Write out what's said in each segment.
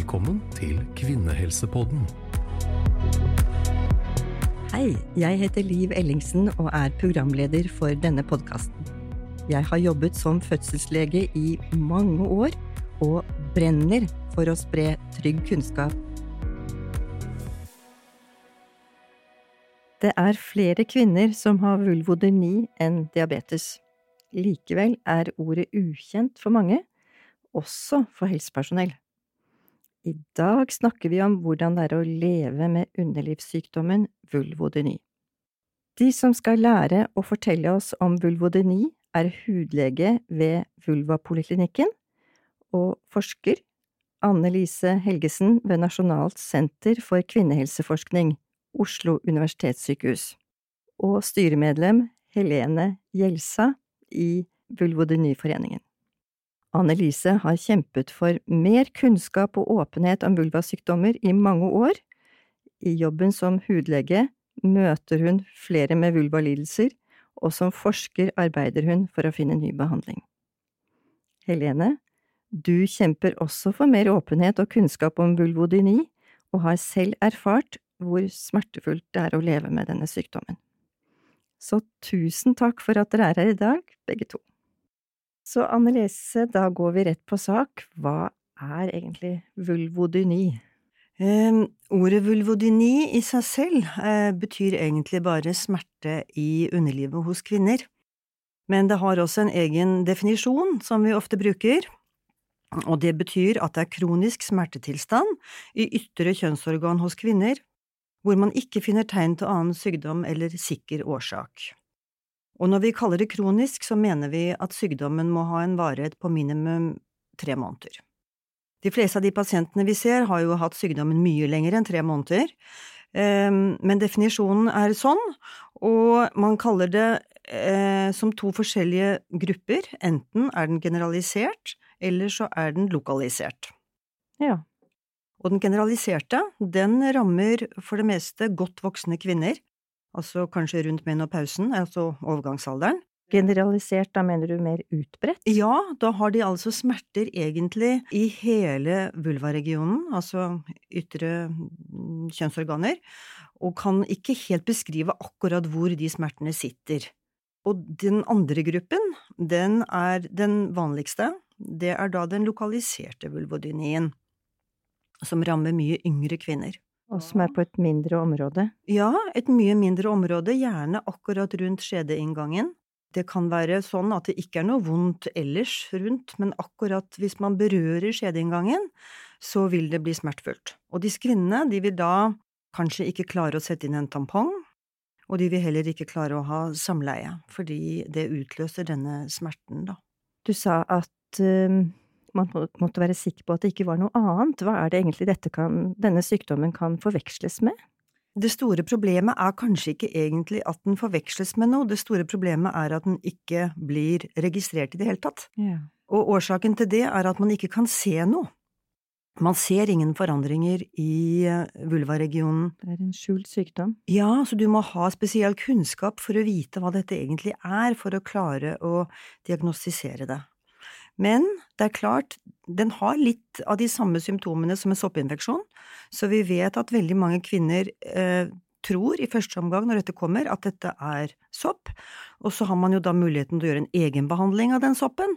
Velkommen til Kvinnehelsepodden. Hei, jeg heter Liv Ellingsen og er programleder for denne podkasten. Jeg har jobbet som fødselslege i mange år og brenner for å spre trygg kunnskap. Det er flere kvinner som har vulvodyni enn diabetes. Likevel er ordet ukjent for mange, også for helsepersonell. I dag snakker vi om hvordan det er å leve med underlivssykdommen vulvodyni. De som skal lære å fortelle oss om vulvodyni, er hudlege ved Vulvapoliklinikken og forsker Anne Lise Helgesen ved Nasjonalt senter for kvinnehelseforskning, Oslo universitetssykehus, og styremedlem Helene Gjelsa i Vulvodyniforeningen. Annelise har kjempet for mer kunnskap og åpenhet om vulvasykdommer i mange år. I jobben som hudlege møter hun flere med vulvalidelser, og som forsker arbeider hun for å finne ny behandling. Helene, du kjemper også for mer åpenhet og kunnskap om vulvodyni, og har selv erfart hvor smertefullt det er å leve med denne sykdommen. Så tusen takk for at dere er her i dag, begge to. Så Annelise, da går vi rett på sak. Hva er egentlig vulvodyni? Eh, ordet vulvodyni i seg selv eh, betyr egentlig bare smerte i underlivet hos kvinner. Men det har også en egen definisjon som vi ofte bruker, og det betyr at det er kronisk smertetilstand i ytre kjønnsorgan hos kvinner, hvor man ikke finner tegn til annen sykdom eller sikker årsak. Og når vi kaller det kronisk, så mener vi at sykdommen må ha en varighet på minimum tre måneder. De fleste av de pasientene vi ser, har jo hatt sykdommen mye lenger enn tre måneder, ehm, men definisjonen er sånn, og man kaller det eh, som to forskjellige grupper, enten er den generalisert, eller så er den lokalisert. Ja. Og den generaliserte, den rammer for det meste godt voksne kvinner, altså kanskje rundt menopausen, altså overgangsalderen. Generalisert, da mener du mer utbredt? Ja, da har de altså smerter egentlig i hele vulvaregionen, altså ytre mm, kjønnsorganer, og kan ikke helt beskrive akkurat hvor de smertene sitter. Og den andre gruppen, den er den vanligste, det er da den lokaliserte vulvodynien, som rammer mye yngre kvinner. Og som er på et mindre område? Ja, et mye mindre område, gjerne akkurat rundt skjedeinngangen. Det kan være sånn at det ikke er noe vondt ellers rundt, men akkurat hvis man berører skjedeinngangen, så vil det bli smertefullt. Og disse kvinnene, de vil da kanskje ikke klare å sette inn en tampong, og de vil heller ikke klare å ha samleie, fordi det utløser denne smerten, da. Du sa at uh, man måtte være sikker på at det ikke var noe annet. Hva er det egentlig kan, denne sykdommen kan forveksles med? Det store problemet er kanskje ikke egentlig at den forveksles med noe, det store problemet er at den ikke blir registrert i det hele tatt. Ja. Og årsaken til det er at man ikke kan se noe. Man ser ingen forandringer i eh, vulvaregionen. Det er en skjult sykdom? Ja, så du må ha spesiell kunnskap for å vite hva dette egentlig er, for å klare å diagnostisere det. Men det er klart, den har litt av de samme symptomene som en soppinfeksjon, så vi vet at veldig mange kvinner eh, tror i første omgang når dette kommer, at dette er sopp, og så har man jo da muligheten til å gjøre en egenbehandling av den soppen.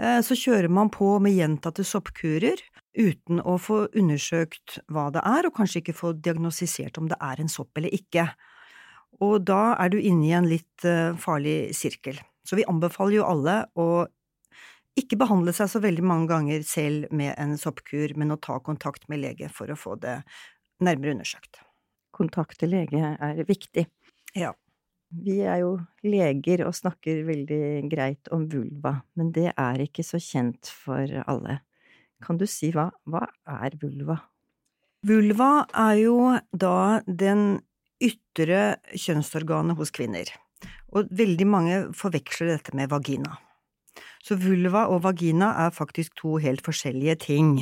Eh, så kjører man på med gjentatte soppkurer uten å få undersøkt hva det er, og kanskje ikke få diagnostisert om det er en sopp eller ikke. Og da er du inne i en litt eh, farlig sirkel. Så vi anbefaler jo alle å ikke behandle seg så veldig mange ganger selv med en soppkur, men å ta kontakt med lege for å få det nærmere undersøkt. Kontakt til lege er viktig. Ja. Vi er jo leger og snakker veldig greit om vulva, men det er ikke så kjent for alle. Kan du si hva, hva er vulva? Vulva er jo da den ytre kjønnsorganet hos kvinner, og veldig mange forveksler dette med vagina. Så vulva og vagina er faktisk to helt forskjellige ting.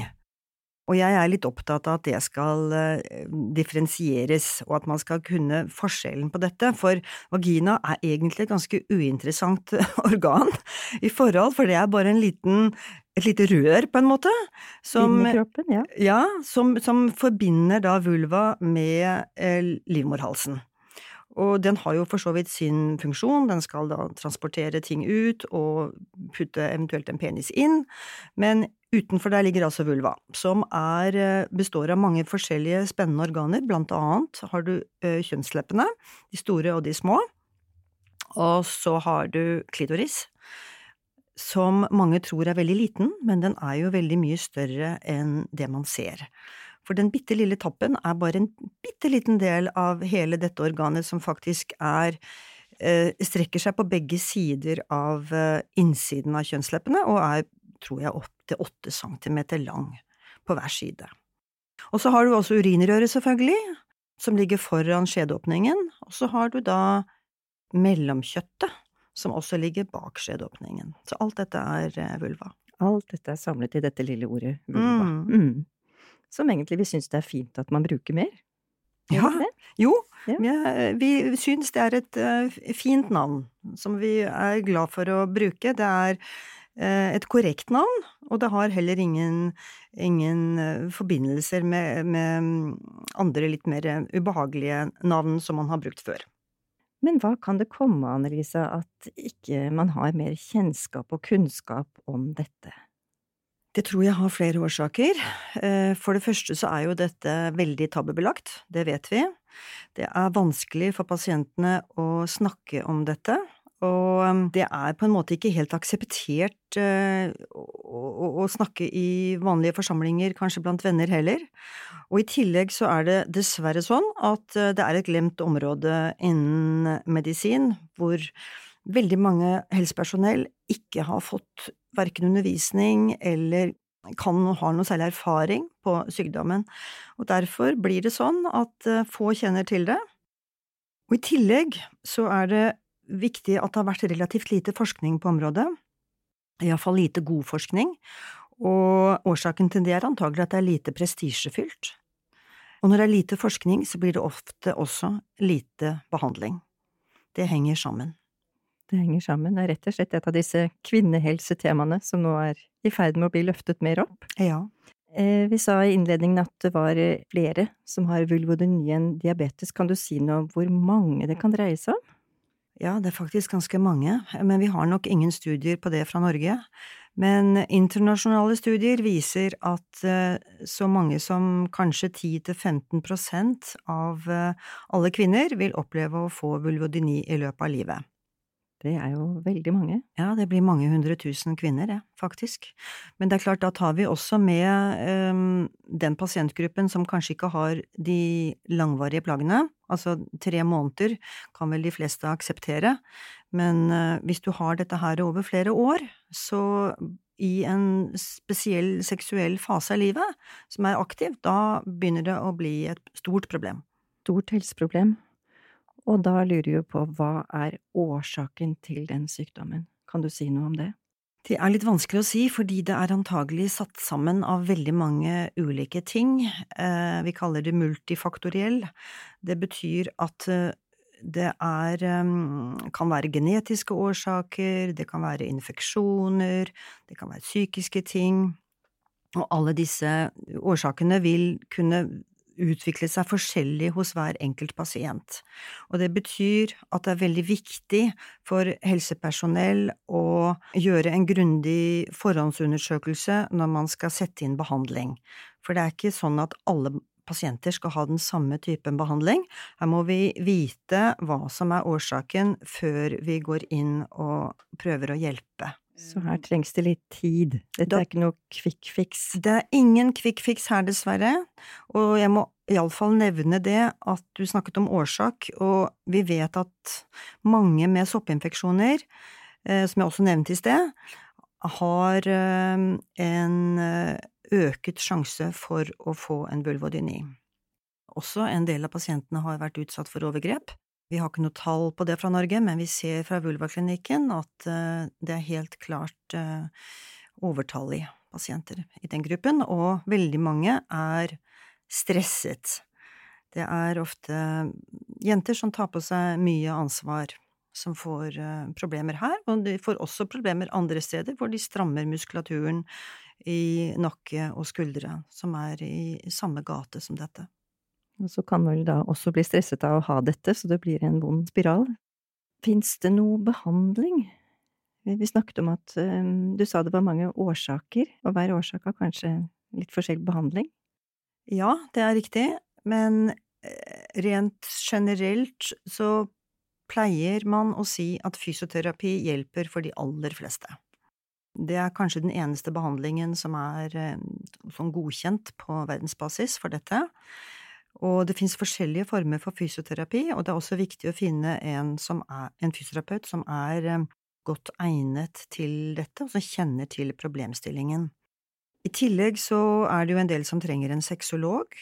Og jeg er litt opptatt av at det skal uh, differensieres, og at man skal kunne forskjellen på dette, for vagina er egentlig et ganske uinteressant organ i forhold, for det er bare en liten et lite rør, på en måte, som, kroppen, ja. ja, som, som forbinder da vulva med eh, livmorhalsen. Og den har jo for så vidt sin funksjon, den skal da transportere ting ut og putte eventuelt en penis inn, men utenfor der ligger altså vulva, som er, eh, består av mange forskjellige spennende organer, blant annet har du eh, kjønnsleppene, de store og de små, og så har du klitoris, som mange tror er veldig liten, men den er jo veldig mye større enn det man ser. For den bitte lille tappen er bare en bitte liten del av hele dette organet som faktisk er eh, strekker seg på begge sider av eh, innsiden av kjønnsleppene og er, tror jeg, opptil åtte centimeter lang på hver side. Og så har du også urinrøret, selvfølgelig, som ligger foran skjedeåpningen, og så har du da mellomkjøttet, som også ligger bak skjedeåpningen. Så alt dette er eh, vulva. Alt dette er samlet i dette lille ordet vulva. Mm. Mm. Som egentlig vi syns det er fint at man bruker mer. Ja? Jo, Ja. vi, vi syns det er et eh, fint navn, som vi er glad for å bruke. Det er eh, et korrekt navn, og det har heller ingen, ingen eh, forbindelser med, med mm, andre litt mer ubehagelige navn som man har brukt før. Men hva kan det komme Annelise, Annelisa, at ikke man har mer kjennskap og kunnskap om dette? Det tror jeg har flere årsaker. Eh, For det første så er jo dette veldig tabubelagt, det vet vi. Det er vanskelig for pasientene å snakke om dette, og um, det er på en måte ikke helt akseptert eh, å snakke i vanlige forsamlinger, kanskje blant venner heller. Og i tillegg så er det dessverre sånn at eh, det er et glemt område innen medisin, hvor veldig mange helsepersonell ikke har fått verken undervisning eller kan ha noe særlig erfaring på sykdommen, og derfor blir det sånn at eh, få kjenner til det. Og i tillegg så er det viktig at det har vært relativt lite forskning på området, iallfall lite god forskning, og årsaken til det er antagelig at det er lite prestisjefylt. Og når det er lite forskning, så blir det ofte også lite behandling. Det henger sammen. Det henger sammen. Det er rett og slett et av disse kvinnehelsetemaene som nå er i ferd med å bli løftet mer opp. Ja. Eh, Vi sa i innledningen at det var eh, flere som har vulvodyni enn diabetes. Kan du si noe om hvor mange det kan dreie seg om? Ja, det er faktisk ganske mange, men vi har nok ingen studier på det fra Norge. Men internasjonale studier viser at eh, så mange som kanskje 10–15 prosent av alle kvinner vil oppleve å få vulvodyni i løpet av livet. Det er jo veldig mange. Ja, det blir mange hundre tusen kvinner, det, faktisk. Men det er klart, da tar vi også med um, den pasientgruppen som kanskje ikke har de langvarige plagene. Altså tre måneder kan vel de fleste akseptere, men uh, hvis du har dette her over flere år, så i en spesiell seksuell fase av livet som er aktiv, da begynner det å bli et stort problem. Stort helseproblem. Og da lurer jeg på hva er årsaken til den sykdommen? Kan du si noe om det? Det er litt vanskelig å si, fordi det er antagelig satt sammen av veldig mange ulike ting. Eh, vi kaller det multifaktoriell. Det betyr at eh, det er eh, kan være genetiske årsaker, det kan være infeksjoner, det kan være psykiske ting. Og alle disse årsakene vil kunne utvikle seg forskjellig hos hver enkelt pasient. Og det betyr at det er veldig viktig for helsepersonell å gjøre en grundig forhåndsundersøkelse når man skal sette inn behandling. For det er ikke sånn at alle pasienter skal ha den samme typen behandling. Her må vi vite hva som er årsaken før vi går inn og prøver å hjelpe. Så her trengs det litt tid. Dette Da- er ikke noe quick fix. Det er ingen quick fix her, dessverre, og jeg må iallfall nevne det at du snakket om årsak, og vi vet at mange med soppinfeksjoner, eh, som jeg også nevnte i sted, har eh, en eh, øket sjanse for å få en vulvodyni. Også en del av pasientene har vært utsatt for overgrep. Vi har ikke noe tall på det fra Norge, men vi ser fra vulvaklinikken at eh, det er helt klart overtallige pasienter i den gruppen, og veldig mange er stresset. Det er ofte jenter som tar på seg mye ansvar, som får eh, problemer her, og de får også problemer andre steder hvor de strammer muskulaturen i nakke og skuldre, som er i samme gate som dette. Og så kan vel da også bli stresset av å ha dette, så det blir en vond spiral. Fins det noe behandling? Vi snakket om at um, du sa det var mange årsaker, og hver årsak har kanskje litt forskjellig behandling? Ja, det er riktig, men eh, rent generelt så pleier man å si at fysioterapi hjelper for de aller fleste. Det er kanskje den eneste behandlingen som er sånn godkjent på verdensbasis for dette. Og det finnes forskjellige former for fysioterapi, og det er også viktig å finne en, er, en fysioterapeut som er eh, godt egnet til dette, og som kjenner til problemstillingen. I tillegg så er det jo en del som trenger en sexolog.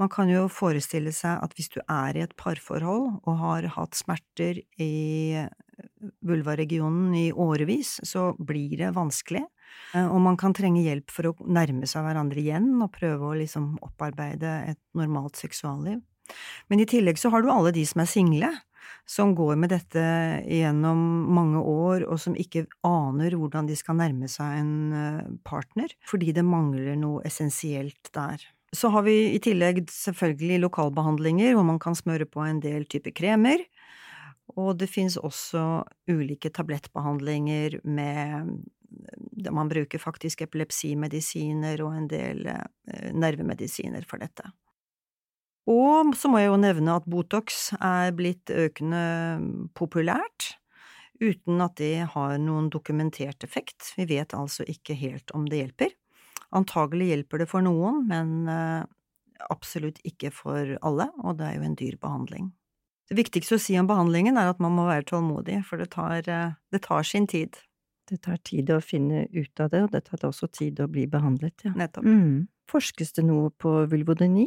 Man kan jo forestille seg at hvis du er i et parforhold og har hatt smerter i vulvaregionen i årevis, så blir det vanskelig. Eh, og man kan trenge hjelp for å nærme seg hverandre igjen og prøve å liksom opparbeide et normalt seksualliv. Men i tillegg så har du alle de som er single, som går med dette gjennom mange år, og som ikke aner hvordan de skal nærme seg en eh, partner, fordi det mangler noe essensielt der. Så har vi i tillegg selvfølgelig lokalbehandlinger, hvor man kan smøre på en del typer kremer. Og det finnes også ulike tablettbehandlinger med Man bruker faktisk epilepsimedisiner og en del eh, nervemedisiner for dette. Og så må jeg jo nevne at Botox er blitt økende populært, uten at det har noen dokumentert effekt. Vi vet altså ikke helt om det hjelper. Antagelig hjelper det for noen, men eh, absolutt ikke for alle, og det er jo en dyr behandling. Det viktigste å si om behandlingen er at man må være tålmodig, for det tar, eh, det tar sin tid. Det tar tid å finne ut av det, og det tar også tid å bli behandlet, ja. Nettopp. Mm. Forskes det noe på vulvodyni?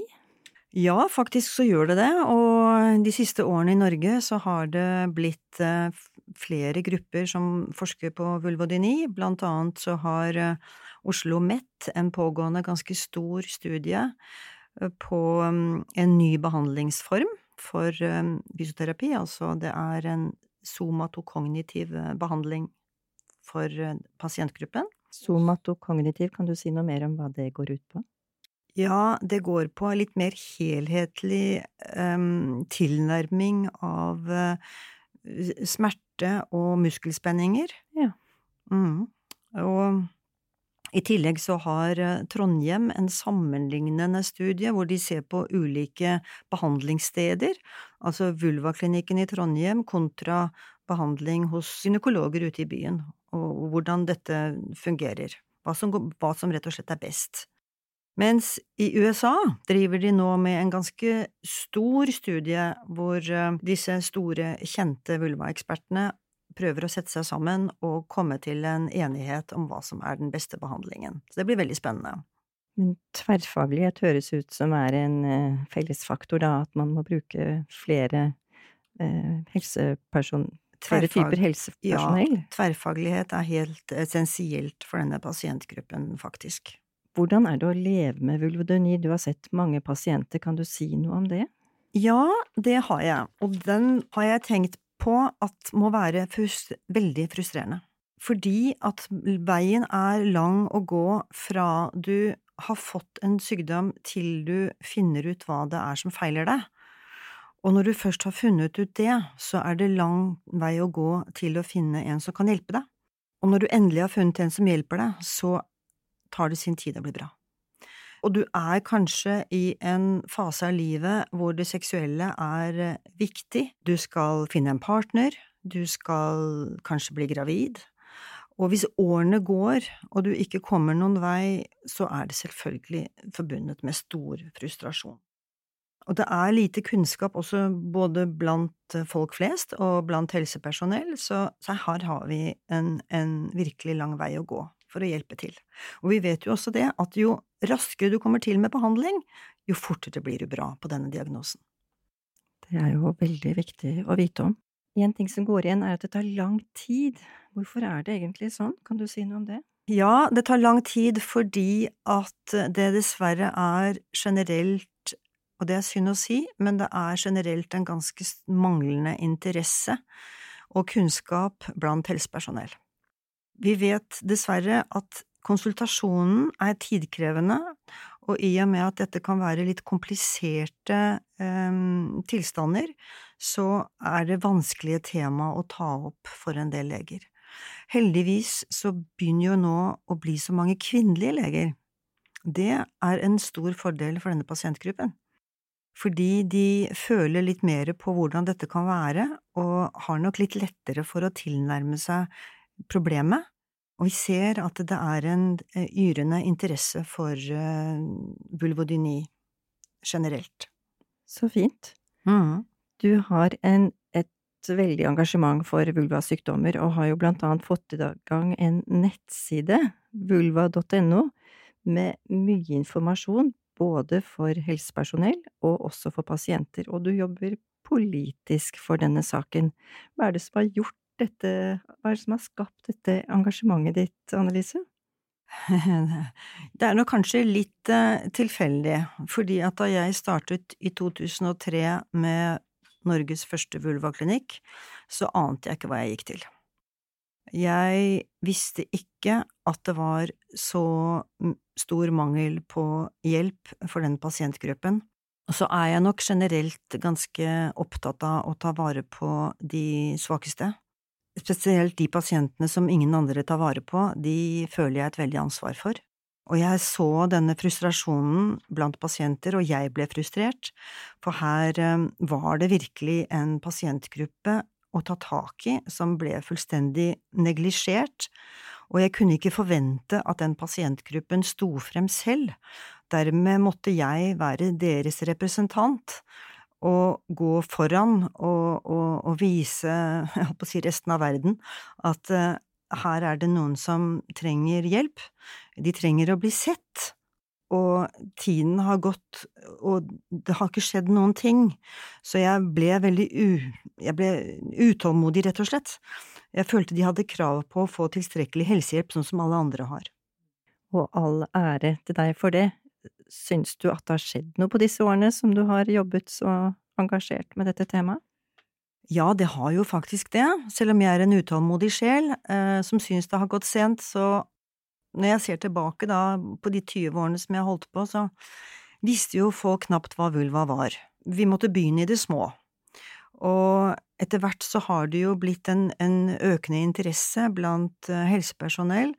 Ja, faktisk så gjør det det, og de siste årene i Norge så har det blitt eh, flere grupper som forsker på vulvodyni, blant annet så har eh, Oslo OsloMet en pågående ganske stor studie på mm, en ny behandlingsform for fysioterapi, altså det er en somatokognitiv eh, behandling for eh, pasientgruppen. Somatokognitiv, kan du si noe mer om hva det går ut på? Ja, det går på litt mer helhetlig um, tilnærming av uh, smerte og muskelspenninger. Ja. Mm. Og i tillegg så har eh, Trondheim en sammenlignende studie hvor de ser på ulike behandlingssteder, altså Vulvaklinikken i Trondheim kontra behandling hos gynekologer ute i byen, og hvordan dette fungerer, hva som, hva som rett og slett er best. Mens i USA driver de nå med en ganske stor studie hvor eh, disse store, kjente vulvaekspertene prøver å sette seg sammen og komme til en enighet om hva som er den beste behandlingen. Så det blir veldig spennende. Men tverrfaglighet høres ut som er en uh, fellesfaktor, da, at man må bruke flere eh, helseperson... Flere typer helsepersonell? Ja, tverrfaglighet er helt essensielt for denne pasientgruppen, faktisk. Hvordan er det å leve med vulvodyni? Du har sett mange pasienter, kan du si noe om det? Ja, det har jeg, og den har jeg tenkt på at må være frust veldig frustrerende. Fordi at veien er lang å gå fra du har fått en sykdom til du finner ut hva det er som feiler deg. Og når du først har funnet ut det, så er det lang vei å gå til å finne en som kan hjelpe deg. Og når du endelig har funnet en som hjelper deg, så tar det sin tid å bli bra og du er kanskje i en fase av livet hvor det seksuelle er eh, viktig. Du skal finne en partner, du skal kanskje bli gravid. Og hvis årene går og du ikke kommer noen vei, så er det selvfølgelig forbundet med stor frustrasjon. Og det er lite kunnskap også både blant folk flest og blant helsepersonell, så, så her har vi en, en virkelig lang vei å gå for å hjelpe til. Og vi vet jo også det at jo raskere du kommer til med behandling, jo fortere blir du bra på denne diagnosen. Det er jo veldig viktig å vite om. En ting som går igjen, er at det tar lang tid. Hvorfor er det egentlig sånn? Kan du si noe om det? Ja, det tar lang tid fordi at det dessverre er generelt, og det er synd å si, men det er generelt en ganske manglende interesse og kunnskap blant helsepersonell. Vi vet dessverre at konsultasjonen er tidkrevende, og i og med at dette kan være litt kompliserte eh, tilstander, så er det vanskelige tema å ta opp for en del leger. Heldigvis så begynner jo nå å bli så mange kvinnelige leger. Det er en stor fordel for denne pasientgruppen. Fordi de føler litt mer på hvordan dette kan være, og har nok litt lettere for å tilnærme seg problemet. Og vi ser at det er en eh, yrende interesse for uh, vulvodyni generelt. Så fint. Mm. Du har en, et veldig engasjement for vulvasykdommer, og har jo blant annet fått i gang en nettside, vulva.no, med mye informasjon både for helsepersonell og også for pasienter, og du jobber politisk for denne saken. Hva er det som har gjort dette, hva er det som har skapt dette engasjementet ditt, Annelise? Det er nok kanskje litt uh, tilfeldig, fordi at da jeg startet i 2003 med Norges første vulvaklinikk, så ante jeg ikke hva jeg gikk til. Jeg visste ikke at det var så stor mangel på hjelp for den pasientgruppen. Og så er jeg nok generelt ganske opptatt av å ta vare på de svakeste. Spesielt de pasientene som ingen andre tar vare på, de føler jeg et veldig ansvar for. Og jeg så denne frustrasjonen blant pasienter, og jeg ble frustrert, for her eh, var det virkelig en pasientgruppe å ta tak i som ble fullstendig neglisjert, og jeg kunne ikke forvente at den pasientgruppen sto frem selv. Dermed måtte jeg være deres representant og gå foran og, og, og vise, jeg holdt på å si resten av verden, at uh, her er det noen som trenger hjelp. De trenger å bli sett. Og tiden har gått, og det har ikke skjedd noen ting. Så jeg ble veldig u... Jeg ble utålmodig, rett og slett. Jeg følte de hadde krav på å få tilstrekkelig helsehjelp, sånn som alle andre har. Og all ære til deg for det. Syns du at det har skjedd noe på disse årene som du har jobbet så engasjert med dette temaet? Ja, det har jo faktisk det. Selv om jeg er en utålmodig sjel eh, som syns det har gått sent, så når jeg ser tilbake da på de 20 årene som jeg holdt på, så visste jo folk knapt hva vulva var. Vi måtte begynne i det små. Og etter hvert så har det jo blitt en, en økende interesse blant eh, helsepersonell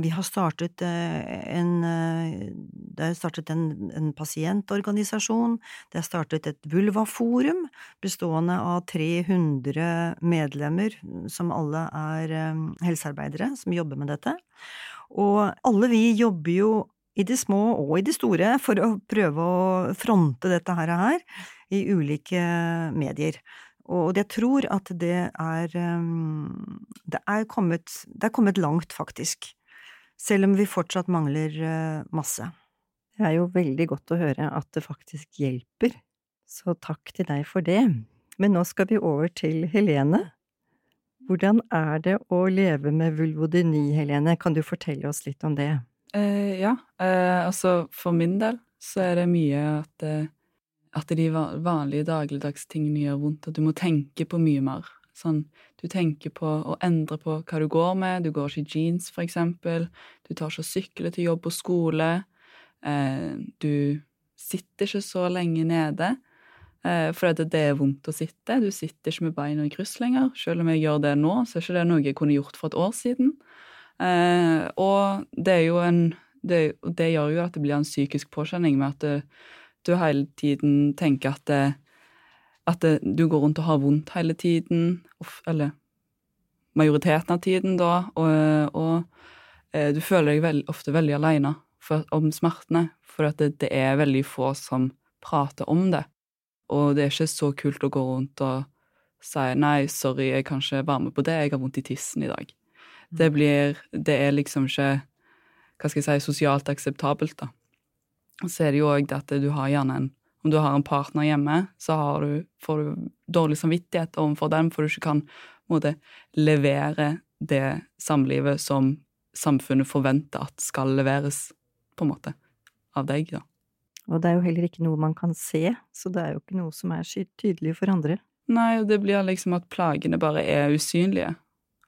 vi har startet eh, en eh, Det er startet en, en pasientorganisasjon. Det er startet et vulvaforum bestående av 300 medlemmer, som alle er helsearbeidere som jobber med dette. Og alle vi jobber jo i det små og i det store for å prøve å fronte dette her, i ulike medier. Og jeg tror at det er Det er kommet, det er kommet langt, faktisk selv om vi fortsatt mangler eh, masse. Det er jo veldig godt å høre at det faktisk hjelper, så takk til deg for det. Men nå skal vi over til Helene. Hvordan er det å leve med vulvodyni, Helene? Kan du fortelle oss litt om det? Eh, ja, eh, altså for min del så er det mye at, eh, at de vanlige dagligdagstingene gjør vondt, at du må tenke på mye mer. Sånn, du tenker på å endre på hva du går med. Du går ikke i jeans, for eksempel. Du tar ikke og sykler til jobb og skole. Eh, du sitter ikke så lenge nede. Eh, fordi det er vondt å sitte. Du sitter ikke med beina i kryss lenger. Selv om jeg gjør det nå, så er ikke det noe jeg kunne gjort for et år siden. Eh, og det en det, det, gjør jo at det blir en psykisk påkjenning med at du, du hele tiden tenker at det, at det, du går rundt og har vondt hele tiden, eller majoriteten av tiden, da, og, og eh, du føler deg veld, ofte veldig aleine om smertene, for det, det, er veldig få som prater om det. Og det er ikke så kult å gå rundt og si 'nei, sorry, jeg kan ikke være med på det, jeg har vondt i tissen i dag'. Det mm. blir Det er liksom ikke hva skal jeg si, sosialt akseptabelt, da. Så er det jo òg det at du har gjerne en om du har en partner hjemme, så du, får du dårlig samvittighet overfor dem, for du ikke kan måte, levere det samlivet som samfunnet forventer at skal leveres, på en måte, av deg, da. Og det er jo heller ikke noe man kan se, så det er jo ikke noe som er tydelig for andre. Nei, og det blir liksom at plagene bare er usynlige.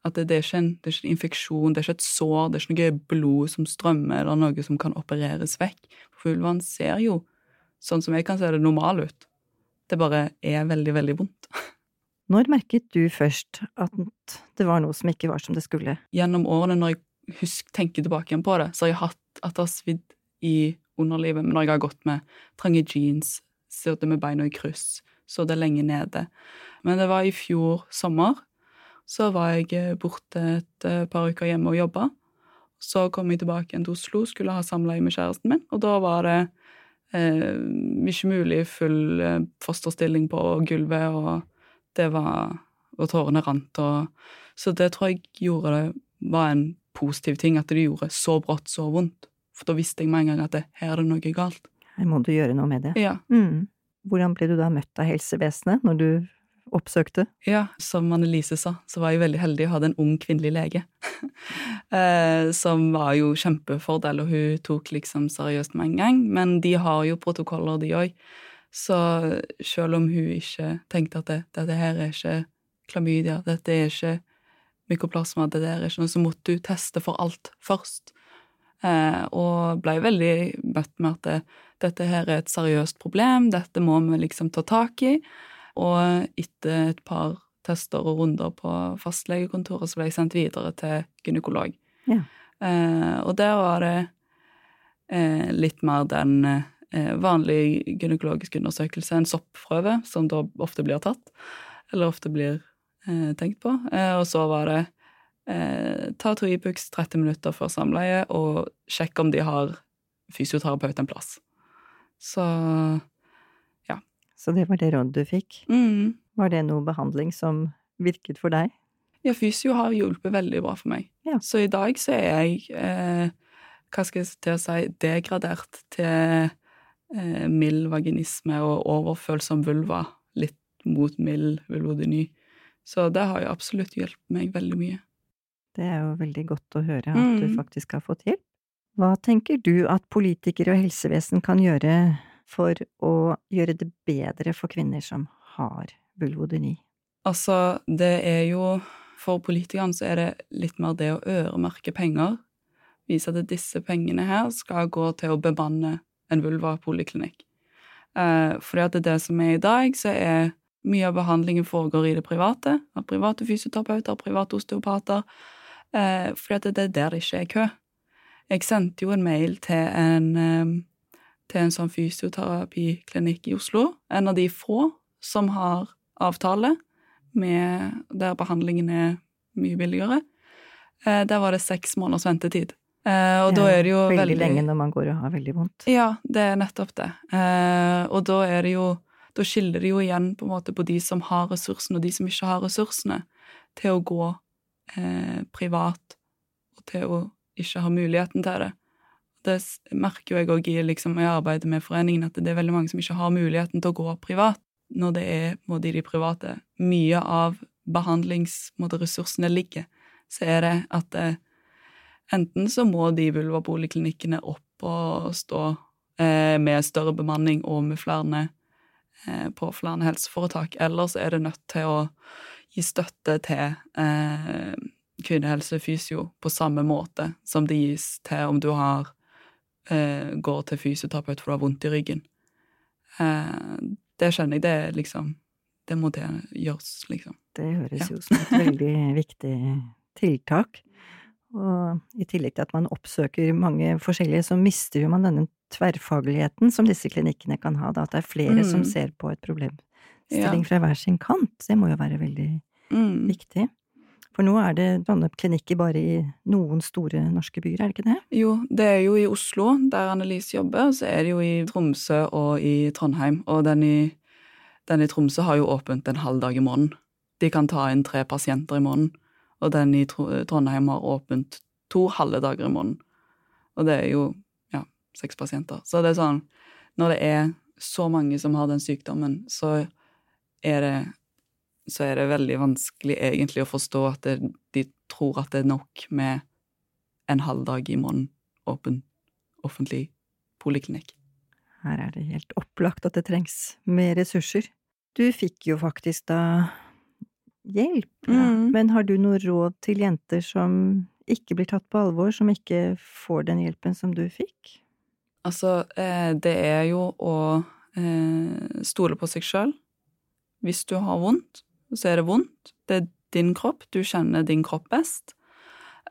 At det, det, er ikke en, det er ikke en infeksjon, det er ikke et sår, det er ikke noe blod som strømmer, eller noe som kan opereres vekk. For vulvaen ser jo, sånn som jeg kan se det, normal ut. Det bare er veldig, veldig vondt. Når merket du først at det var noe som ikke var som det skulle? Gjennom årene, når jeg husk, tenker tilbake igjen på det, så har jeg hatt at det har svidd i underlivet, men når jeg har gått med trange jeans, sittet med beina i kryss, så det lenge nede. Men det var i fjor sommer. Så var jeg eh, borte et eh, par uker hjemme og jobba. Så kom jeg tilbake igjen til Oslo, skulle ha samleie med kjæresten min, og da var det eh, ikke mulig full eh, fosterstilling på gulvet, og det var Og tårene rant, og Så det tror jeg gjorde det var en positiv ting, at det gjorde så brått så vondt. For da visste jeg med en gang at det, her er det noe galt. Her må du gjøre noe med det. Ja. Mm. Hvordan ble du da møtt av helsevesenet når du oppsøkte? Ja, som Annelise sa, så var jeg veldig heldig å ha en ung kvinnelig lege. eh, som var jo kjempefordel, og hun tok liksom seriøst med en gang. Men de har jo protokoller, de òg. Så selv om hun ikke tenkte at det, dette her er ikke klamydia, dette er ikke mykoplasma, det der er ikke noe, så måtte hun teste for alt først. Eh, og blei veldig møtt med at det, dette her er et seriøst problem, dette må vi liksom ta tak i. Og etter et par tester og runder på fastlegekontoret, så ble jeg sendt videre til gynekolog. Ja. Eh, og der var det eh, litt mer den eh, vanlige gynekologiske undersøkelse, en soppprøve, som da ofte blir tatt, eller ofte blir eh, tenkt på. Eh, og så var det eh, ta to Ibux 30 minutter før samleie, og sjekk om de har fysioterapeut en plass. Så Så det var det rådet du fikk. mm. Var det noe behandling som virket for deg? Ja, fysio har hjulpet veldig bra for meg. Ja. Så i dag så er jeg, eh, hva skal jeg til å si, degradert til eh, mild vaginisme og overfølsom vulva, litt mot mild vulvodyny. Så det har jo absolutt hjulpet meg veldig mye. Det er jo veldig godt å høre at du Mm. faktisk har fått hjelp. Hva tenker du at politikere og helsevesen kan gjøre for å gjøre det bedre for kvinner som har vulvodyni? Altså, det er jo For politikerne så er det litt mer det å øremerke penger. Vise at disse pengene her skal gå til å bemanne en vulva-poliklinikk. Eh, fordi at det er det som er i dag, så er mye av behandlingen foregår i det private. Av private fysioterapeuter, private osteopater. Eh, fordi at det er der det ikke er kø. Jeg sendte jo en mail til en, eh, til en sånn fysioterapiklinikk i Oslo. En av de få som har avtale med, der behandlingen er mye billigere. Eh, der var det seks måneders ventetid. Eh, og ja, da er det jo veldig, veldig lenge når man går og har veldig vondt. Ja, det er nettopp det. Eh, og da er det jo Da skiller det jo igjen på en måte på de som har ressursene, og de som ikke har ressursene, til å gå eh, privat, og til å ikke ha muligheten til det. Det merker jo jeg òg liksom, i arbeidet med foreningen, at det er veldig mange som ikke har muligheten til å gå privat når det er i de private. Mye av behandlingsressursene ligger, så er det at eh, enten så må de vulvapoliklinikkene opp og stå eh, med større bemanning og med flere eh, på flere helseforetak, eller så er det nødt til å gi støtte til eh, kvinnehelsefysio på samme måte som det gis til om du har eh, går til fysioterapeut for du har vondt i ryggen. Eh, det skjønner jeg, det er liksom Det må det gjøres, liksom. Det høres Ja. jo som et veldig viktig tiltak. Og i tillegg til at man oppsøker mange forskjellige, så mister jo man denne tverrfagligheten som disse klinikkene kan ha, da. At det er flere som Mm. ser på et problemstilling fra hver sin kant. Det må jo være veldig Mm. viktig. For nå er det sånne klinikker bare i noen store norske byer, er det ikke det? Jo, det er jo i Oslo, der Annelise jobber, så er det jo i Tromsø og i Trondheim. Og den i, den i Tromsø har jo åpent en halv dag i måneden. De kan ta inn tre pasienter i måneden. Og den i Trondheim har åpent to halve dager i måneden. Og det er jo ja, seks pasienter. Så det er sånn Når det er så mange som har den sykdommen, så er det så er det veldig vanskelig egentlig å forstå at det, de tror at det er nok med en halv dag i måneden åpen offentlig poliklinikk. Her er det helt opplagt at det trengs mer ressurser. Du fikk jo faktisk da hjelp, ja. Mm. Men har du noe råd til jenter som ikke blir tatt på alvor, som ikke får den hjelpen som du fikk? Altså, eh, det er jo å eh, stole på seg sjøl. Hvis du har vondt, så er det vondt. Det er din kropp, du kjenner din kropp best.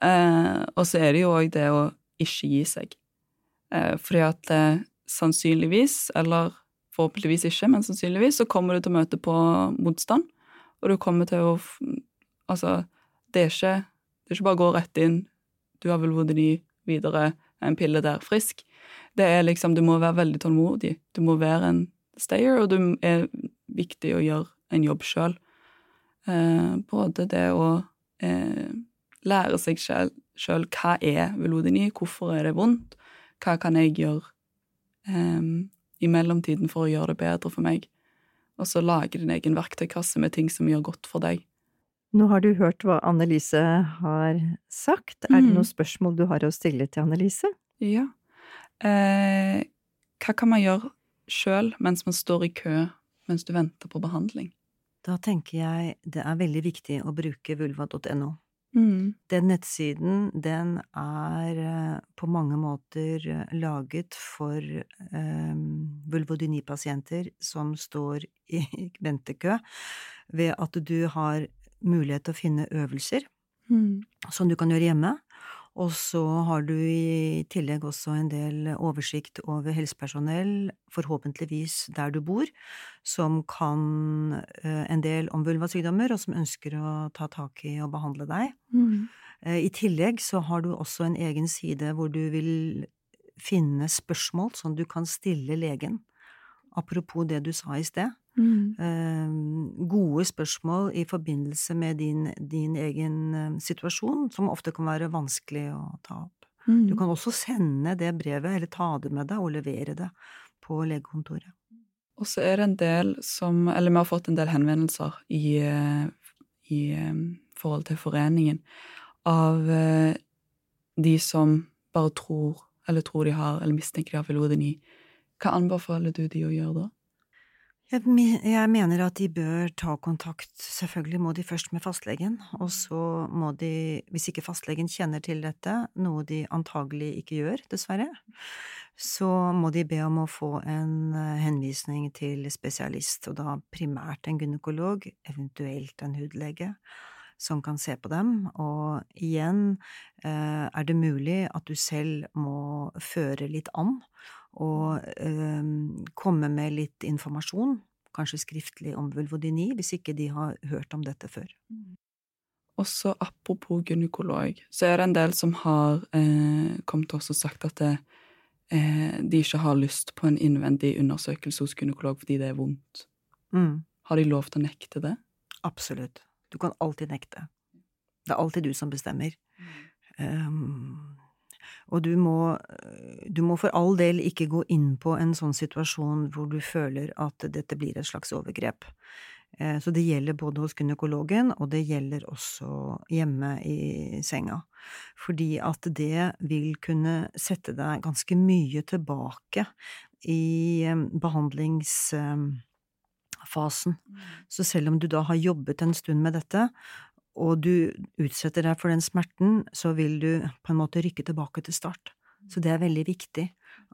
Eh, og så er det jo òg det å ikke gi seg. Eh, fordi at eh, sannsynligvis, eller forhåpentligvis ikke, men sannsynligvis, så kommer du til å møte på motstand. Og du kommer til å Altså, det er ikke, det er ikke bare å gå rett inn, du har vel vondeny, videre, en pille der, frisk. Det er liksom, du må være veldig tålmodig. Du må være en stayer, og det er viktig å gjøre en jobb sjøl. Eh, både det å eh, lære seg sjøl hva er velodeni, hvorfor er det vondt, hva kan jeg gjøre eh, i mellomtiden for å gjøre det bedre for meg, og så lage din egen verktøykasse med ting som gjør godt for deg. Nå har du hørt hva Annelise har sagt. Er det Mm. noen spørsmål du har å stille til Annelise? Ja. Eh, hva kan man gjøre sjøl mens man står i kø mens du venter på behandling? Da tenker jeg det er veldig viktig å bruke vulva.no. Mm. Den nettsiden, den er eh, på mange måter eh, laget for um, vulvodyni-pasienter som står i ventekø, ved at du har mulighet til å finne øvelser Mm. som du kan gjøre hjemme. Og så har du i tillegg også en del oversikt over helsepersonell, forhåpentligvis der du bor, som kan eh, en del om vulvasykdommer, og som ønsker å ta tak i og behandle deg. Mm. Eh, I tillegg så har du også en egen side hvor du vil finne spørsmål som du kan stille legen. Apropos det du sa i sted. Mm. Eh, gode spørsmål i forbindelse med din, din egen eh, situasjon, som ofte kan være vanskelig å ta opp. Mm. Du kan også sende det brevet, eller ta det med deg og levere det på legekontoret. Og så er det en del som Eller vi har fått en del henvendelser i, eh, i eh, forhold til foreningen av eh, de som bare tror, eller tror de har, eller mistenker de har filodeni. Hva anbefaler du de å gjøre da? Jeg, mener at de bør ta kontakt, selvfølgelig må de først med fastlegen, og så må de, hvis ikke fastlegen kjenner til dette, noe de antagelig ikke gjør, dessverre, så må de be om å få en eh, henvisning til spesialist, og da primært en gynekolog, eventuelt en hudlege, som kan se på dem, og igjen eh, er det mulig at du selv må føre litt an, og eh, komme med litt informasjon, kanskje skriftlig om vulvodyni, hvis ikke de har hørt om dette før. Og så apropos gynekolog, så er det en del som har eh, kommet til oss og sagt at det, eh, de ikke har lyst på en innvendig undersøkelse hos gynekolog fordi det er vondt. Mm, Har de lov til å nekte det? absolutt. Du kan alltid nekte. Det er alltid du som bestemmer. Um, og du må, du må for all del ikke gå inn på en sånn situasjon hvor du føler at dette blir et slags overgrep. Eh, Så det gjelder både hos gynekologen, og det gjelder også hjemme i senga. Fordi at det vil kunne sette deg ganske mye tilbake i eh, behandlingsfasen. Så selv om du da har jobbet en stund med dette, og du utsetter deg for den smerten, så vil du på en måte rykke tilbake til start. Så det er veldig viktig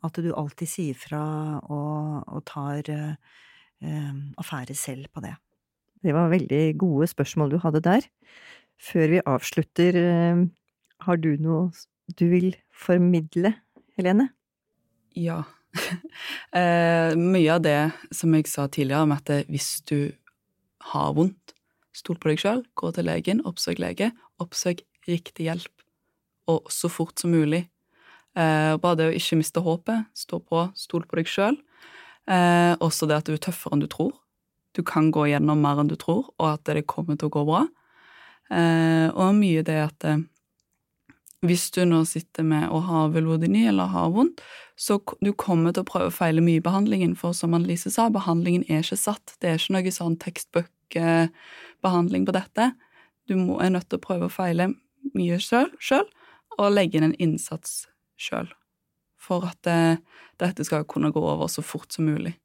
at du alltid sier fra og, og tar eh, affære selv på det. Det var veldig gode spørsmål du hadde der. Før vi avslutter, eh, har du noe du vil formidle, Helene? Ja. eh, mye av det som jeg sa tidligere, om at hvis du har vondt, stol på deg sjøl, gå til legen, oppsøk lege, oppsøk riktig hjelp, og så fort som mulig. Eh, bare det å ikke miste håpet, stå på, stol på deg sjøl. Eh, også det at du er tøffere enn du tror. Du kan gå gjennom mer enn du tror, og at det kommer til å gå bra. Eh, og mye det at eh, hvis du nå sitter med å ha vulvodyni eller har vondt, så du kommer til å prøve å feile mye i behandlingen, for som Annelise sa, behandlingen er ikke satt. Det er ikke noe sånn tekstbok-behandling på dette. Du må, er nødt til å prøve å feile mye sjøl, og legge inn en innsats sjøl. For at det, dette skal kunne gå over så fort som mulig.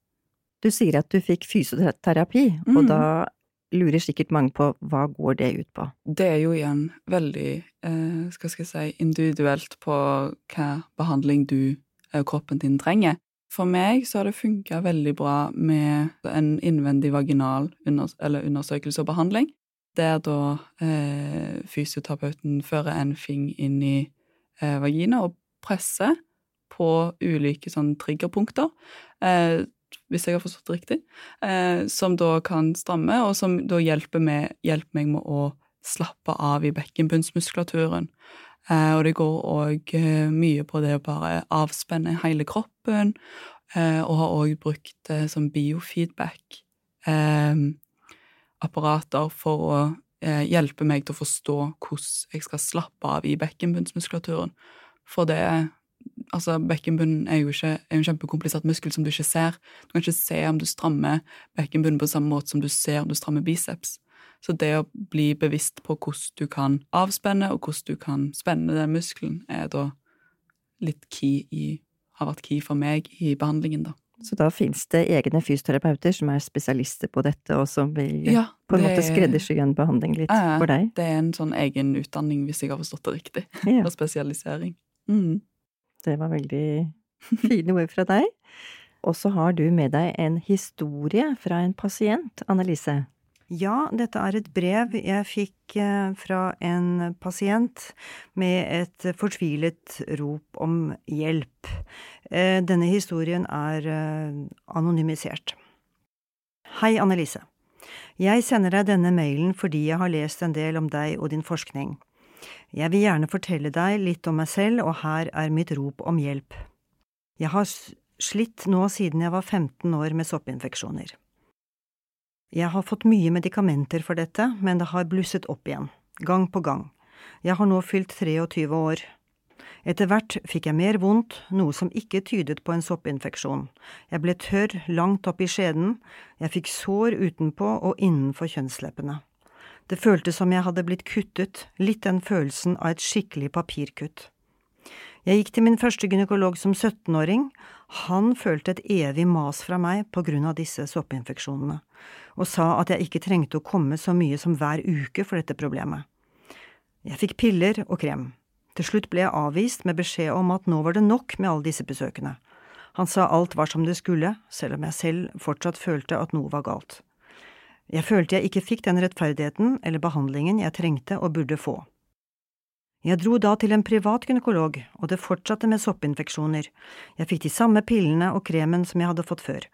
Du sier at du fikk fysioterapi, Mm. og da lurer sikkert mange på hva går det ut på? Det er jo igjen veldig, eh, skal jeg si, individuelt på hva behandling du og kroppen din trenger. For meg så har det funka veldig bra med en innvendig vaginal under, undersøkelse og behandling, der da eh, fysioterapeuten fører en fing inn i eh, vagina og presser på ulike sånn triggerpunkter, eh, hvis jeg har forstått det riktig, eh, som da kan stramme, og som da hjelper, med, hjelper meg med å slappe av i bekkenbunnsmuskulaturen. Eh, og det går òg eh, mye på det å bare avspenne hele kroppen, eh, og har òg brukt som biofeedback. Eh, apparater for å hjelpe meg til å forstå hvordan jeg skal slappe av i bekkenbunnsmuskulaturen. For det Altså, bekkenbunnen er jo ikke, er en kjempekomplisert muskel som du ikke ser. Du kan ikke se om du strammer bekkenbunnen på samme måte som du ser om du strammer biceps. Så det å bli bevisst på hvordan du kan avspenne, og hvordan du kan spenne den muskelen, er da litt key i Har vært key for meg i behandlingen, da. Så da finnes det egne fysioterapeuter som er spesialister på dette, og som vil Ja, på en måte er- skreddersy en behandling litt Ja, for deg? Det er en sånn egen utdanning, hvis jeg har forstått det riktig. Ja, Og spesialisering. Mm. det var veldig fine ord fra deg. Og så har du med deg en historie fra en pasient, Annelise. Ja, dette er et brev jeg fikk eh, fra en pasient med et fortvilet rop om hjelp. Eh, Denne historien er eh, anonymisert. Hei, Annelise. Jeg sender deg denne mailen fordi jeg har lest en del om deg og din forskning. Jeg vil gjerne fortelle deg litt om meg selv, og her er mitt rop om hjelp. Jeg har slitt nå siden jeg var 15 år med soppinfeksjoner. Jeg har fått mye medikamenter for dette, men det har blusset opp igjen, gang på gang. Jeg har nå fylt 23 år. Etter hvert fikk jeg mer vondt, noe som ikke tydet på en soppinfeksjon. Jeg ble tørr langt opp i skjeden, jeg fikk sår utenpå og innenfor kjønnsleppene. Det føltes som jeg hadde blitt kuttet, litt den følelsen av et skikkelig papirkutt. Jeg gikk til min første gynekolog som 17-åring. Han følte et evig mas fra meg på grunn av disse soppinfeksjonene, og sa at jeg ikke trengte å komme så mye som hver uke for dette problemet. Jeg fikk piller og krem. Til slutt ble jeg avvist med beskjed om at nå var det nok med alle disse besøkene. Han sa alt var som det skulle, selv om jeg selv fortsatt følte at noe var galt. Jeg følte jeg ikke fikk den rettferdigheten eller behandlingen jeg trengte og burde få. Jeg dro da til en privat gynekolog, og det fortsatte med soppinfeksjoner. Jeg fikk de samme pillene og kremen som jeg hadde fått før.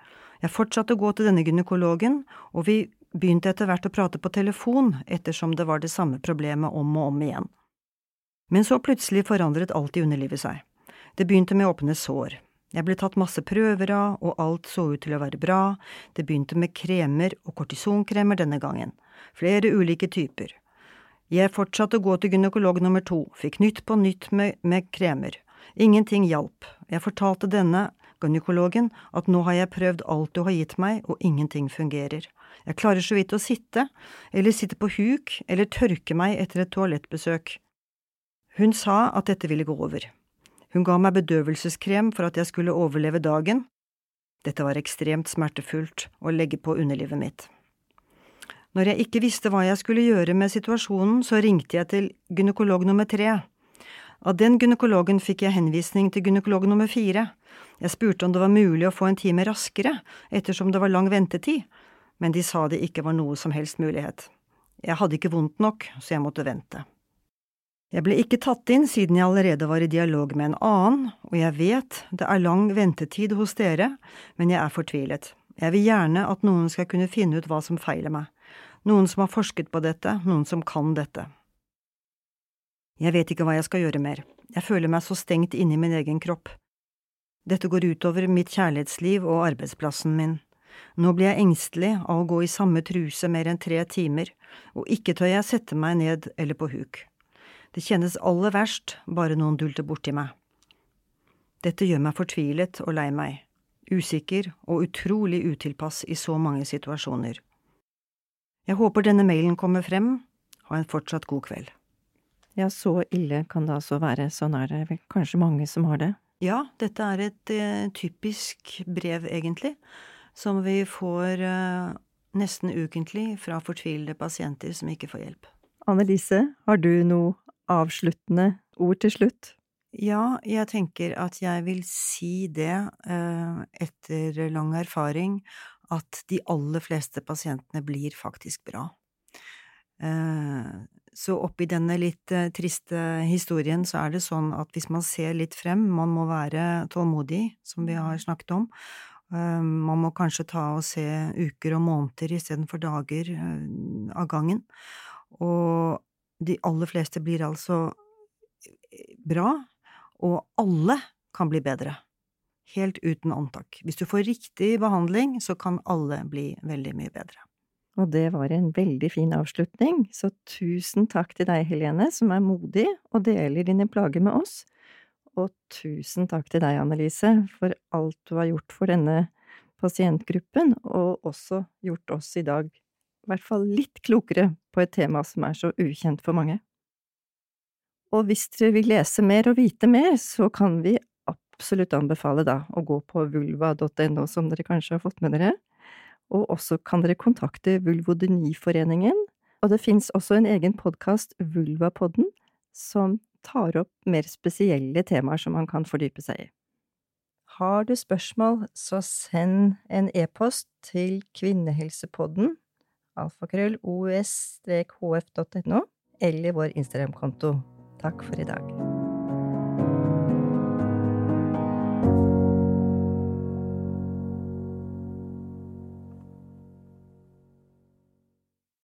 Jeg fortsatte å gå til denne gynekologen, og vi begynte etter hvert å prate på telefon ettersom det var det samme problemet om og om igjen. Men så plutselig forandret alt i underlivet seg. Det begynte med åpne sår. Jeg ble tatt masse prøver av, og alt så ut til å være bra, det begynte med kremer og kortisonkremer denne gangen, flere ulike typer. Jeg fortsatte å gå til gynekolog nummer to, fikk nytt på nytt med, med kremer. Ingenting hjalp. Jeg fortalte denne gynekologen at nå har jeg prøvd alt du har gitt meg, og ingenting fungerer. Jeg klarer så vidt å sitte, eller sitte på huk, eller tørke meg etter et toalettbesøk. Hun sa at dette ville gå over. Hun ga meg bedøvelseskrem for at jeg skulle overleve dagen. Dette var ekstremt smertefullt å legge på underlivet mitt. Når jeg ikke visste hva jeg skulle gjøre med situasjonen, så ringte jeg til gynekolog nummer tre. Av den gynekologen fikk jeg henvisning til gynekolog nummer fire. Jeg spurte om det var mulig å få en time raskere, ettersom det var lang ventetid, men de sa det ikke var noe som helst mulighet. Jeg hadde ikke vondt nok, så jeg måtte vente. Jeg ble ikke tatt inn siden jeg allerede var i dialog med en annen, og jeg vet det er lang ventetid hos dere, men jeg er fortvilet. Jeg vil gjerne at noen skal kunne finne ut hva som feiler meg. Noen som har forsket på dette, noen som kan dette. Jeg vet ikke hva jeg skal gjøre mer. Jeg føler meg så stengt inne i min egen kropp. Dette går utover mitt kjærlighetsliv og arbeidsplassen min. Nå blir jeg engstelig av å gå i samme truse mer enn tre timer, og ikke tør jeg sette meg ned eller på huk. Det kjennes aller verst bare noen dulter borti meg. Dette gjør meg fortvilet og lei meg, usikker og utrolig utilpass i så mange situasjoner. Jeg håper denne mailen kommer frem. Ha en fortsatt god kveld. Ja, så ille kan det altså være. Sånn er det vel kanskje mange som har det. Ja, dette er et eh, typisk brev, egentlig. som vi får eh, nesten ukentlig fra fortvilede pasienter som ikke får hjelp. Annelise, har du noe avsluttende ord til slutt? Ja, jeg tenker at jeg vil si det, uh, etter lang erfaring, at de aller fleste pasientene blir faktisk bra. Uh, så oppi denne litt uh, triste historien så er det sånn at hvis man ser litt frem, man må være tålmodig, som vi har snakket om, uh, man må kanskje ta og se uker og måneder istedenfor dager av gangen, og de aller fleste blir altså bra, og alle kan bli bedre. Helt uten antak. Hvis du får riktig behandling, så kan alle bli veldig mye bedre. Og det var en veldig fin avslutning, så tusen takk til deg, Helene, som er modig og deler dine plager med oss. Og tusen takk til deg, Annelise, for alt du har gjort for denne pasientgruppen, og også gjort oss i dag i hvert fall litt klokere på et tema som er så ukjent for mange. Og hvis dere vil lese mer og vite mer, så kan vi absolutt anbefale da å gå på vulva.no, som dere kanskje har fått med dere og også kan dere kontakte Vulvodyniforeningen, og det fins også en egen podkast, Vulvapodden, som tar opp mer spesielle temaer som man kan fordype seg i. Har du spørsmål, så send en e-post til kvinnehelsepodden, alfakrøll os-hf.no, eller vår Instagram-konto. Takk for i dag.